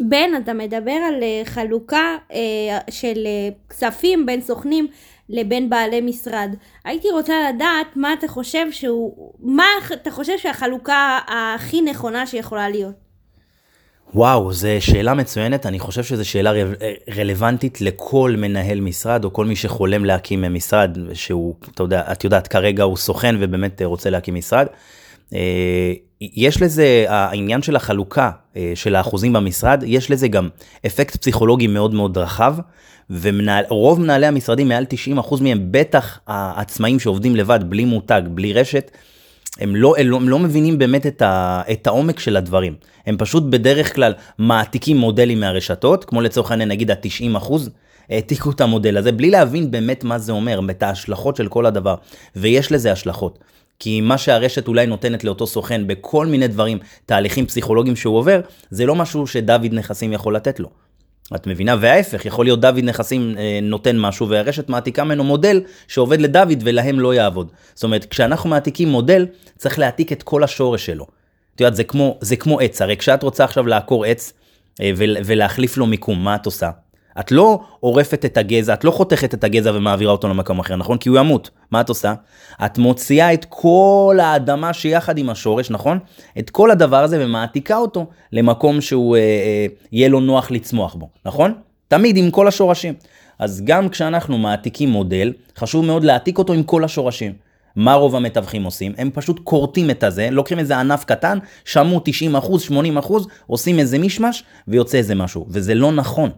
בן, אתה מדבר על אה, חלוקה אה, של אה, כספים בין סוכנים לבין בעלי משרד. הייתי רוצה לדעת מה אתה חושב שהוא, מה אתה חושב שהחלוקה הכי נכונה שיכולה להיות. וואו, זו שאלה מצוינת, אני חושב שזו שאלה ר... רלוונטית לכל מנהל משרד, או כל מי שחולם להקים משרד, שהוא, אתה יודע, את יודעת, כרגע הוא סוכן ובאמת רוצה להקים משרד. אה, יש לזה, העניין של החלוקה אה, של האחוזים במשרד, יש לזה גם אפקט פסיכולוגי מאוד מאוד רחב, ורוב מנהלי המשרדים, מעל 90% מהם, בטח העצמאים שעובדים לבד, בלי מותג, בלי רשת, הם לא, הם לא, הם לא מבינים באמת את, ה, את העומק של הדברים. הם פשוט בדרך כלל מעתיקים מודלים מהרשתות, כמו לצורך העניין נגיד ה-90 אחוז, העתיקו את המודל הזה, בלי להבין באמת מה זה אומר, את ההשלכות של כל הדבר. ויש לזה השלכות. כי מה שהרשת אולי נותנת לאותו סוכן בכל מיני דברים, תהליכים פסיכולוגיים שהוא עובר, זה לא משהו שדוד נכסים יכול לתת לו. את מבינה? וההפך, יכול להיות דוד נכסים אה, נותן משהו והרשת מעתיקה ממנו מודל שעובד לדוד ולהם לא יעבוד. זאת אומרת, כשאנחנו מעתיקים מודל, צריך להעתיק את כל השורש שלו. את יודעת, זה כמו, זה כמו עץ, הרי כשאת רוצה עכשיו לעקור עץ אה, ולהחליף לו מיקום, מה את עושה? את לא עורפת את הגזע, את לא חותכת את הגזע ומעבירה אותו למקום אחר, נכון? כי הוא ימות. מה את עושה? את מוציאה את כל האדמה שיחד עם השורש, נכון? את כל הדבר הזה ומעתיקה אותו למקום שהוא אה, אה, יהיה לו נוח לצמוח בו, נכון? תמיד עם כל השורשים. אז גם כשאנחנו מעתיקים מודל, חשוב מאוד להעתיק אותו עם כל השורשים. מה רוב המתווכים עושים? הם פשוט כורתים את הזה, לוקחים איזה ענף קטן, שמעו 90 80 עושים איזה מישמש ויוצא איזה משהו, וזה לא נכון.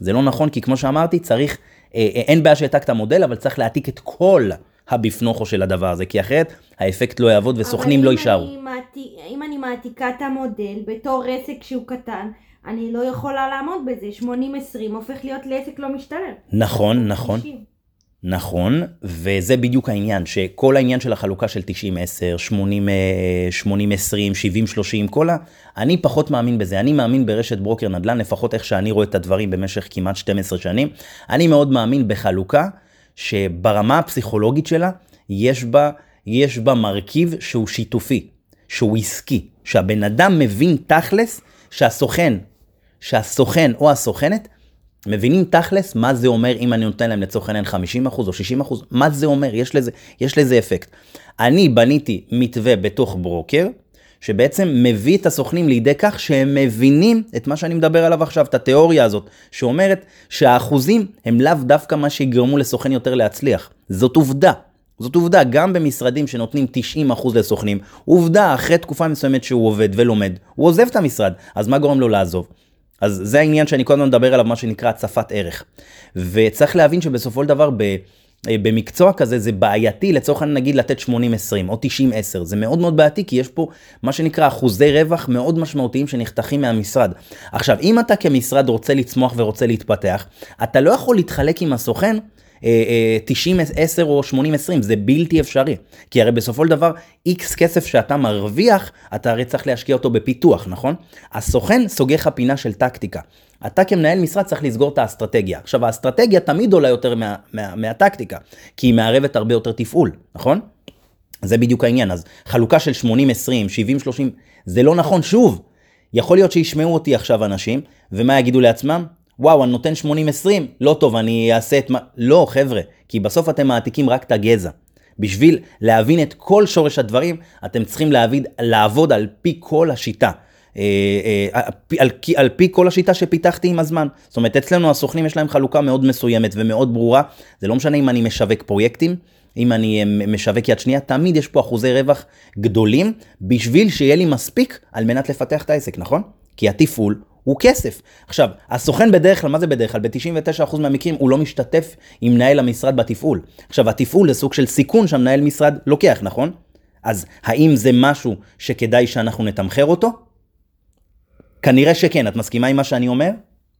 זה לא נכון, כי כמו שאמרתי, צריך, אה, אה, אין בעיה שהעתקת מודל, אבל צריך להעתיק את כל הביפנוכו של הדבר הזה, כי אחרת האפקט לא יעבוד וסוכנים לא יישארו. אבל אם אני מעתיקה את המודל בתור עסק שהוא קטן, אני לא יכולה לעמוד בזה, 80-20 הופך להיות לעסק לא משתלם. נכון, נכון. 90. נכון, וזה בדיוק העניין, שכל העניין של החלוקה של 90-10, 80-20, 70-30, כל ה... אני פחות מאמין בזה, אני מאמין ברשת ברוקר נדל"ן, לפחות איך שאני רואה את הדברים במשך כמעט 12 שנים. אני מאוד מאמין בחלוקה שברמה הפסיכולוגית שלה, יש בה, יש בה מרכיב שהוא שיתופי, שהוא עסקי, שהבן אדם מבין תכלס שהסוכן, שהסוכן או הסוכנת מבינים תכלס מה זה אומר אם אני נותן להם לצורך העניין 50% או 60%, מה זה אומר, יש לזה, יש לזה אפקט. אני בניתי מתווה בתוך ברוקר, שבעצם מביא את הסוכנים לידי כך שהם מבינים את מה שאני מדבר עליו עכשיו, את התיאוריה הזאת, שאומרת שהאחוזים הם לאו דווקא מה שיגרמו לסוכן יותר להצליח. זאת עובדה. זאת עובדה, גם במשרדים שנותנים 90% לסוכנים, עובדה, אחרי תקופה מסוימת שהוא עובד ולומד, הוא עוזב את המשרד, אז מה גורם לו לעזוב? אז זה העניין שאני קודם מדבר עליו, מה שנקרא הצפת ערך. וצריך להבין שבסופו של דבר ב... אה, במקצוע כזה זה בעייתי לצורך העניין נגיד לתת 80-20 או 90-10 זה מאוד מאוד בעייתי כי יש פה מה שנקרא אחוזי רווח מאוד משמעותיים שנחתכים מהמשרד. עכשיו אם אתה כמשרד רוצה לצמוח ורוצה להתפתח אתה לא יכול להתחלק עם הסוכן 90-10 אה, או 80-20, זה בלתי אפשרי. כי הרי בסופו של דבר, איקס כסף שאתה מרוויח, אתה הרי צריך להשקיע אותו בפיתוח, נכון? הסוכן סוגר לך פינה של טקטיקה. אתה כמנהל משרד צריך לסגור את האסטרטגיה. עכשיו, האסטרטגיה תמיד עולה יותר מה, מה, מהטקטיקה, כי היא מערבת הרבה יותר תפעול, נכון? זה בדיוק העניין. אז חלוקה של 80-20, 70-30, זה לא נכון. שוב, יכול להיות שישמעו אותי עכשיו אנשים, ומה יגידו לעצמם? וואו, אני נותן 80-20, לא טוב, אני אעשה את מה... לא, חבר'ה, כי בסוף אתם מעתיקים רק את הגזע. בשביל להבין את כל שורש הדברים, אתם צריכים להבין, לעבוד על פי כל השיטה. אה, אה, על, על, פי כל השיטה שפיתחתי עם הזמן. זאת אומרת, אצלנו הסוכנים יש להם חלוקה מאוד מסוימת ומאוד ברורה. זה לא משנה אם אני משווק פרויקטים, אם אני אה, משווק יד שנייה, תמיד יש פה אחוזי רווח גדולים, בשביל שיהיה לי מספיק על מנת לפתח את העסק, נכון? כי התפעול הוא כסף. עכשיו, הסוכן בדרך כלל, מה זה בדרך כלל? ב-99% מהמקרים הוא לא משתתף עם מנהל המשרד בתפעול. עכשיו, התפעול זה סוג של סיכון שהמנהל משרד לוקח, נכון? אז האם זה משהו שכדאי שאנחנו נתמחר אותו? כנראה שכן. את מסכימה עם מה שאני אומר?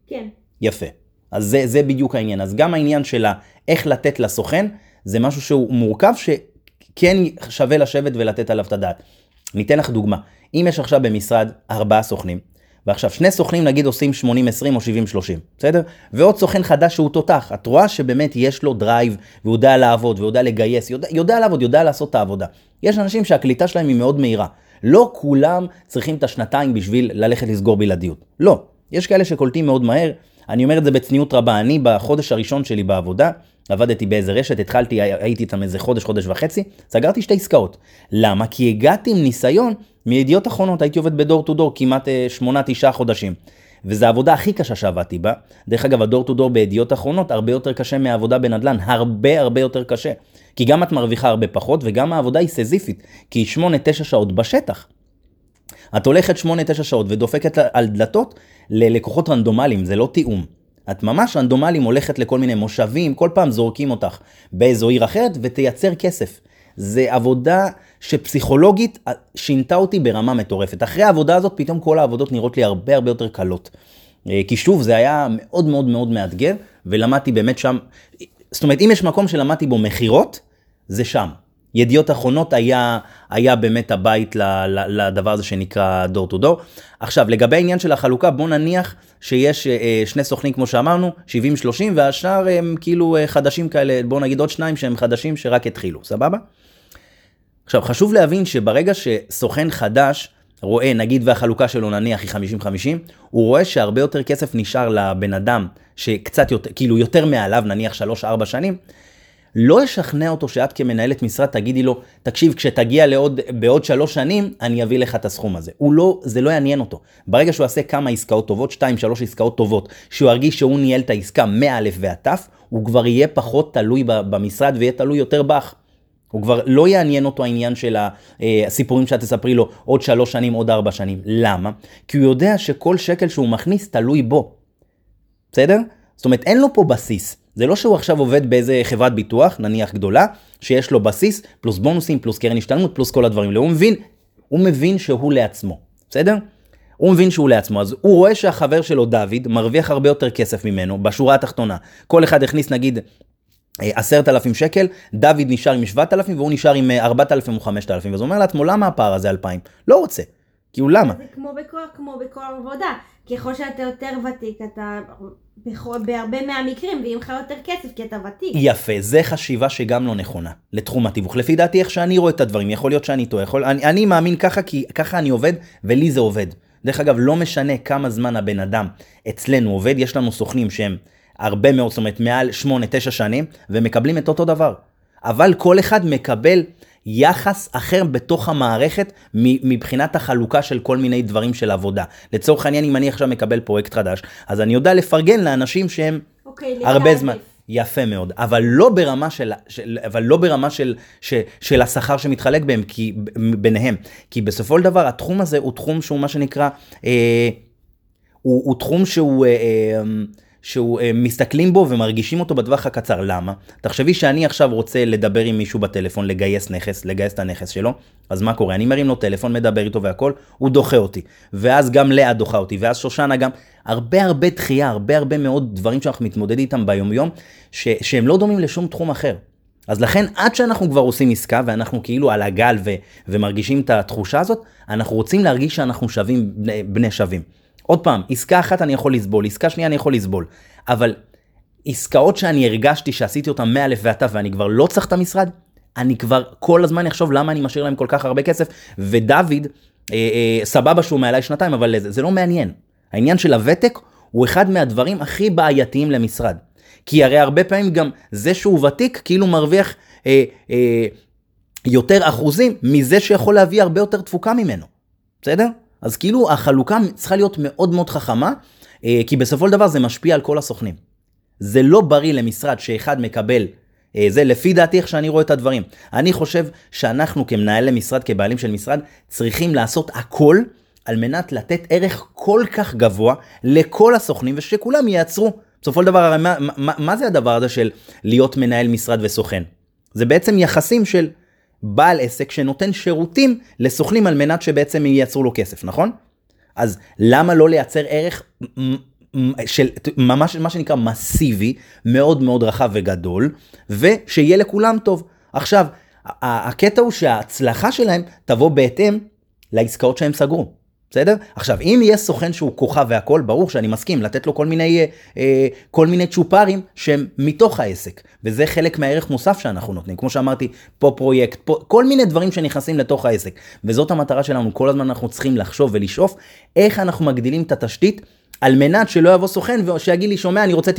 כן. יפה. אז זה, זה בדיוק העניין. אז גם העניין של איך לתת לסוכן, זה משהו שהוא מורכב, שכן שווה לשבת ולתת עליו את הדעת. ניתן לך דוגמה. אם יש עכשיו במשרד ארבעה סוכנים, ועכשיו שני סוכנים נגיד עושים 80-20 או 70-30, בסדר? ועוד סוכן חדש שהוא תותח, את רואה שבאמת יש לו drive, והוא יודע לעבוד, והוא יודע לגייס, יודע, יודע לעבוד, יודע לעשות את העבודה. יש אנשים שהקליטה שלהם היא מאוד מהירה. לא כולם צריכים את השנתיים בשביל ללכת לסגור בלעדיות. לא. יש כאלה שקולטים מאוד מהר, אני אומר את זה בצניעות רבה, אני בחודש הראשון שלי בעבודה, עבדתי באיזה רשת, התחלתי, הייתי איתם איזה חודש, חודש וחצי, סגרתי שתי עסקאות. למה? כי הגעתי עם ניסיון מידיעות אחרונות, הייתי עובד ב door to door כמעט אה, שמונה, תשעה חודשים. וזו העבודה הכי קשה שעבדתי בה. דרך אגב, הדור טו דור בידיעות אחרונות הרבה יותר קשה מהעבודה בנדל"ן, הרבה הרבה יותר קשה. כי גם את מרוויחה הרבה פחות, וגם העבודה היא סיזיפית, כי היא 8-9 שעות בשטח. את הולכת 8-9 שעות ודופקת על דלתות ללקוחות רנדומליים, זה לא תיאום. את ממש רנדומליים הולכת לכל מיני מושבים, כל פעם זורקים אותך באיזו עיר אחרת ותייצר כסף. זה עבודה שפסיכולוגית שינתה אותי ברמה מטורפת. אחרי העבודה הזאת פתאום כל העבודות נראות לי הרבה הרבה יותר קלות. אה, כי שוב, זה היה מאוד מאוד מאוד מאתגר, ולמדתי באמת שם, זאת אומרת, אם יש מקום שלמדתי בו מכירות, זה שם. ידיעות אחרונות היה, היה באמת הבית לדבר הזה שנקרא דור טו דור. עכשיו, לגבי העניין של החלוקה, בוא נניח שיש אה, שני סוכנים, כמו שאמרנו, 70-30, והשאר הם כאילו אה, חדשים כאלה, בוא נגיד עוד שניים שהם חדשים שרק התחילו, סבבה? עכשיו, חשוב להבין שברגע שסוכן חדש רואה, נגיד והחלוקה שלו נניח היא 50-50, הוא רואה שהרבה יותר כסף נשאר לבן אדם שקצת יותר, כאילו יותר מעליו, נניח 3-4 שנים, לא ישכנע אותו שאת כמנהלת משרד תגידי לו, תקשיב, כשתגיע לעוד, בעוד שלוש שנים, אני אביא לך את הסכום הזה. הוא לא, זה לא יעניין אותו. ברגע שהוא יעשה כמה עסקאות טובות, שתיים, שלוש עסקאות טובות, שהוא ירגיש שהוא ניהל את העסקה מא' ועד ת', הוא כבר יהיה פחות תלוי במשרד ויהיה תלוי יותר בך. הוא כבר לא יעניין אותו העניין של אה, הסיפורים שאת תספרי לו עוד שלוש שנים, עוד ארבע שנים. למה? כי הוא יודע שכל שקל שהוא מכניס תלוי בו. בסדר? זאת אומרת, אין לו פה בסיס. זה לא שהוא עכשיו עובד באיזה חברת ביטוח, נניח גדולה, שיש לו בסיס, פלוס בונוסים, פלוס קרן השתלמות, פלוס כל הדברים האלה. הוא מבין, הוא מבין שהוא לעצמו, בסדר? הוא מבין שהוא לעצמו, אז הוא רואה שהחבר שלו דוד מרוויח הרבה יותר כסף ממנו בשורה התחתונה. כל אחד הכניס נגיד אה, עשרת אלפים שקל, דוד נשאר עם שבעת אלפים והוא נשאר עם אה, ארבעת אלפים או חמשת אלפים, אז הוא אומר לעצמו למה הפער הזה אלפיים? לא רוצה. כאילו למה? זה כמו בכל, כמו בכל עבודה, ככל שאתה יותר ותיק אתה בכל, בהרבה מהמקרים ואם לך יותר כסף כי אתה ותיק. יפה, זה חשיבה שגם לא נכונה לתחום התיווך. לפי דעתי איך שאני רואה את הדברים, יכול להיות שאני טועה, יכול, אני, אני מאמין ככה כי ככה אני עובד ולי זה עובד. דרך אגב, לא משנה כמה זמן הבן אדם אצלנו עובד, יש לנו סוכנים שהם הרבה מאוד, זאת אומרת מעל 8-9 שנים, ומקבלים את אותו דבר. אבל כל אחד מקבל יחס אחר בתוך המערכת מבחינת החלוקה של כל מיני דברים של עבודה. לצורך העניין, אם אני עכשיו מקבל פרויקט חדש, אז אני יודע לפרגן לאנשים שהם okay, אוקיי, הרבה זמן. יפה מאוד, אבל לא ברמה של, של אבל לא ברמה של, של, של השכר שמתחלק בהם, כי, ביניהם. כי בסופו של דבר התחום הזה הוא תחום שהוא מה שנקרא, אה, הוא, הוא תחום שהוא... אה, אה, שהוא אה, מסתכלים בו ומרגישים אותו בטווח הקצר. למה? תחשבי שאני עכשיו רוצה לדבר עם מישהו בטלפון, לגייס נכס, לגייס את הנכס שלו, אז מה קורה? אני מרים לו טלפון, מדבר איתו והכל, הוא דוחה אותי. ואז גם לאה דוחה אותי, ואז שושנה גם. הרבה הרבה דחייה, הרבה הרבה מאוד דברים שאנחנו מתמודדים איתם ביומיום, ש- שהם לא דומים לשום תחום אחר. אז לכן עד שאנחנו כבר עושים עסקה ואנחנו כאילו על הגל ו- ומרגישים את התחושה הזאת, אנחנו רוצים להרגיש שאנחנו שווים בני, בני שווים. עוד פעם, עסקה אחת אני יכול לסבול, עסקה שנייה אני יכול לסבול, אבל עסקאות שאני הרגשתי שעשיתי אותן מא' ועד ת' ואני כבר לא צריך את המשרד, אני כבר כל הזמן אחשוב למה אני משאיר להם כל כך הרבה כסף, ודוד, אה, אה, סבבה שהוא מעליי שנתיים, אבל זה, זה לא מעניין. העניין של הוותק הוא אחד מהדברים הכי בעייתיים למשרד. כי הרי הרבה פעמים גם זה שהוא ותיק כאילו מרוויח אה, אה, יותר אחוזים מזה שיכול להביא הרבה יותר תפוקה ממנו. בסדר? אז כאילו החלוקה צריכה להיות מאוד מאוד חכמה, אה, כי בסופו של דבר זה משפיע על כל הסוכנים. זה לא בריא למשרד שאחד מקבל, אה, זה לפי דעתי איך שאני רואה את הדברים. אני חושב שאנחנו כמנהלי משרד, כבעלים של משרד, צריכים לעשות הכל על מנת לתת ערך כל כך גבוה לכל הסוכנים ושכולם ייעצרו. בסופו של דבר, מה, מה, מה זה הדבר הזה של להיות מנהל משרד וסוכן? זה בעצם יחסים של בעל עסק שנותן שירותים לסוכנים על מנת שבעצם ייצרו לו כסף, נכון? אז למה לא לייצר ערך של ממש מה שנקרא מסיבי, מאוד מאוד רחב וגדול, ושיהיה לכולם טוב. עכשיו, הקטע הוא שההצלחה שלהם תבוא בהתאם לעסקאות שהם סגרו. בסדר? עכשיו, אם יהיה סוכן שהוא כוכב והכל, ברור שאני מסכים לתת לו כל מיני, אה, אה, כל מיני צ'ופרים שהם מתוך העסק, וזה חלק מהערך מוסף שאנחנו נותנים. כמו שאמרתי, פה פרויקט, פה, כל מיני דברים שנכנסים לתוך העסק. וזאת המטרה שלנו, כל הזמן אנחנו צריכים לחשוב ולשאוף איך אנחנו מגדילים את התשתית על מנת שלא יבוא סוכן ושיגיד לי, שומע, אני רוצה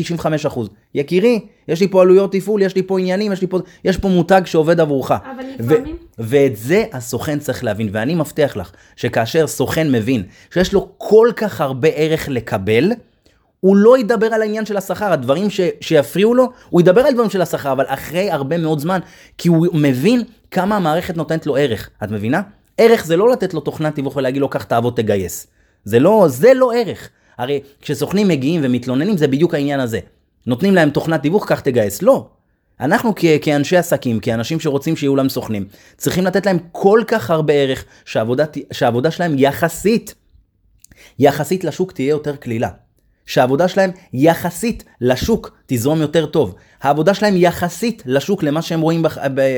95%. יקירי, יש לי פה עלויות תפעול, יש לי פה עניינים, יש לי פה, יש פה מותג שעובד עבורך. אבל לפעמים... ואת זה הסוכן צריך להבין, ואני מבטיח לך, שכאשר סוכן מבין שיש לו כל כך הרבה ערך לקבל, הוא לא ידבר על העניין של השכר, הדברים ש, שיפריעו לו, הוא ידבר על דברים של השכר, אבל אחרי הרבה מאוד זמן, כי הוא מבין כמה המערכת נותנת לו ערך. את מבינה? ערך זה לא לתת לו תוכנת תיווך ולהגיד לו, קח תעבוד תגייס. זה לא, זה לא ערך. הרי כשסוכנים מגיעים ומתלוננים, זה בדיוק העניין הזה. נותנים להם תוכנת תיווך, קח תגייס. לא. אנחנו כ- כאנשי עסקים, כאנשים שרוצים שיהיו להם סוכנים, צריכים לתת להם כל כך הרבה ערך, שהעבודה, שהעבודה שלהם יחסית, יחסית לשוק תהיה יותר קלילה. שהעבודה שלהם יחסית לשוק תזרום יותר טוב. העבודה שלהם יחסית לשוק, למה שהם רואים בח,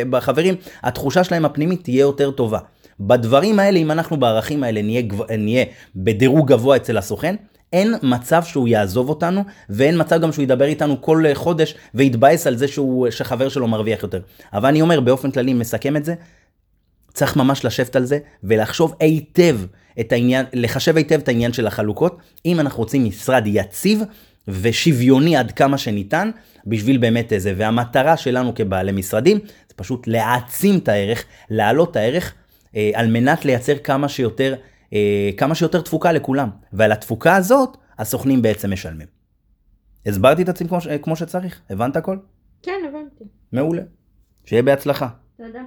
בחברים, התחושה שלהם הפנימית תהיה יותר טובה. בדברים האלה, אם אנחנו בערכים האלה נהיה, נהיה בדירוג גבוה אצל הסוכן, אין מצב שהוא יעזוב אותנו, ואין מצב גם שהוא ידבר איתנו כל חודש ויתבאס על זה שהוא, שחבר שלו מרוויח יותר. אבל אני אומר, באופן כללי, מסכם את זה, צריך ממש לשבת על זה ולחשוב היטב את העניין, לחשב היטב את העניין של החלוקות, אם אנחנו רוצים משרד יציב ושוויוני עד כמה שניתן, בשביל באמת איזה, והמטרה שלנו כבעלי משרדים, זה פשוט להעצים את הערך, להעלות את הערך, אה, על מנת לייצר כמה שיותר, אה, כמה שיותר תפוקה לכולם. ועל התפוקה הזאת, הסוכנים בעצם משלמים. הסברתי את עצמי כמו, כמו שצריך? הבנת הכל? כן, הבנתי. מעולה. שיהיה בהצלחה. תודה.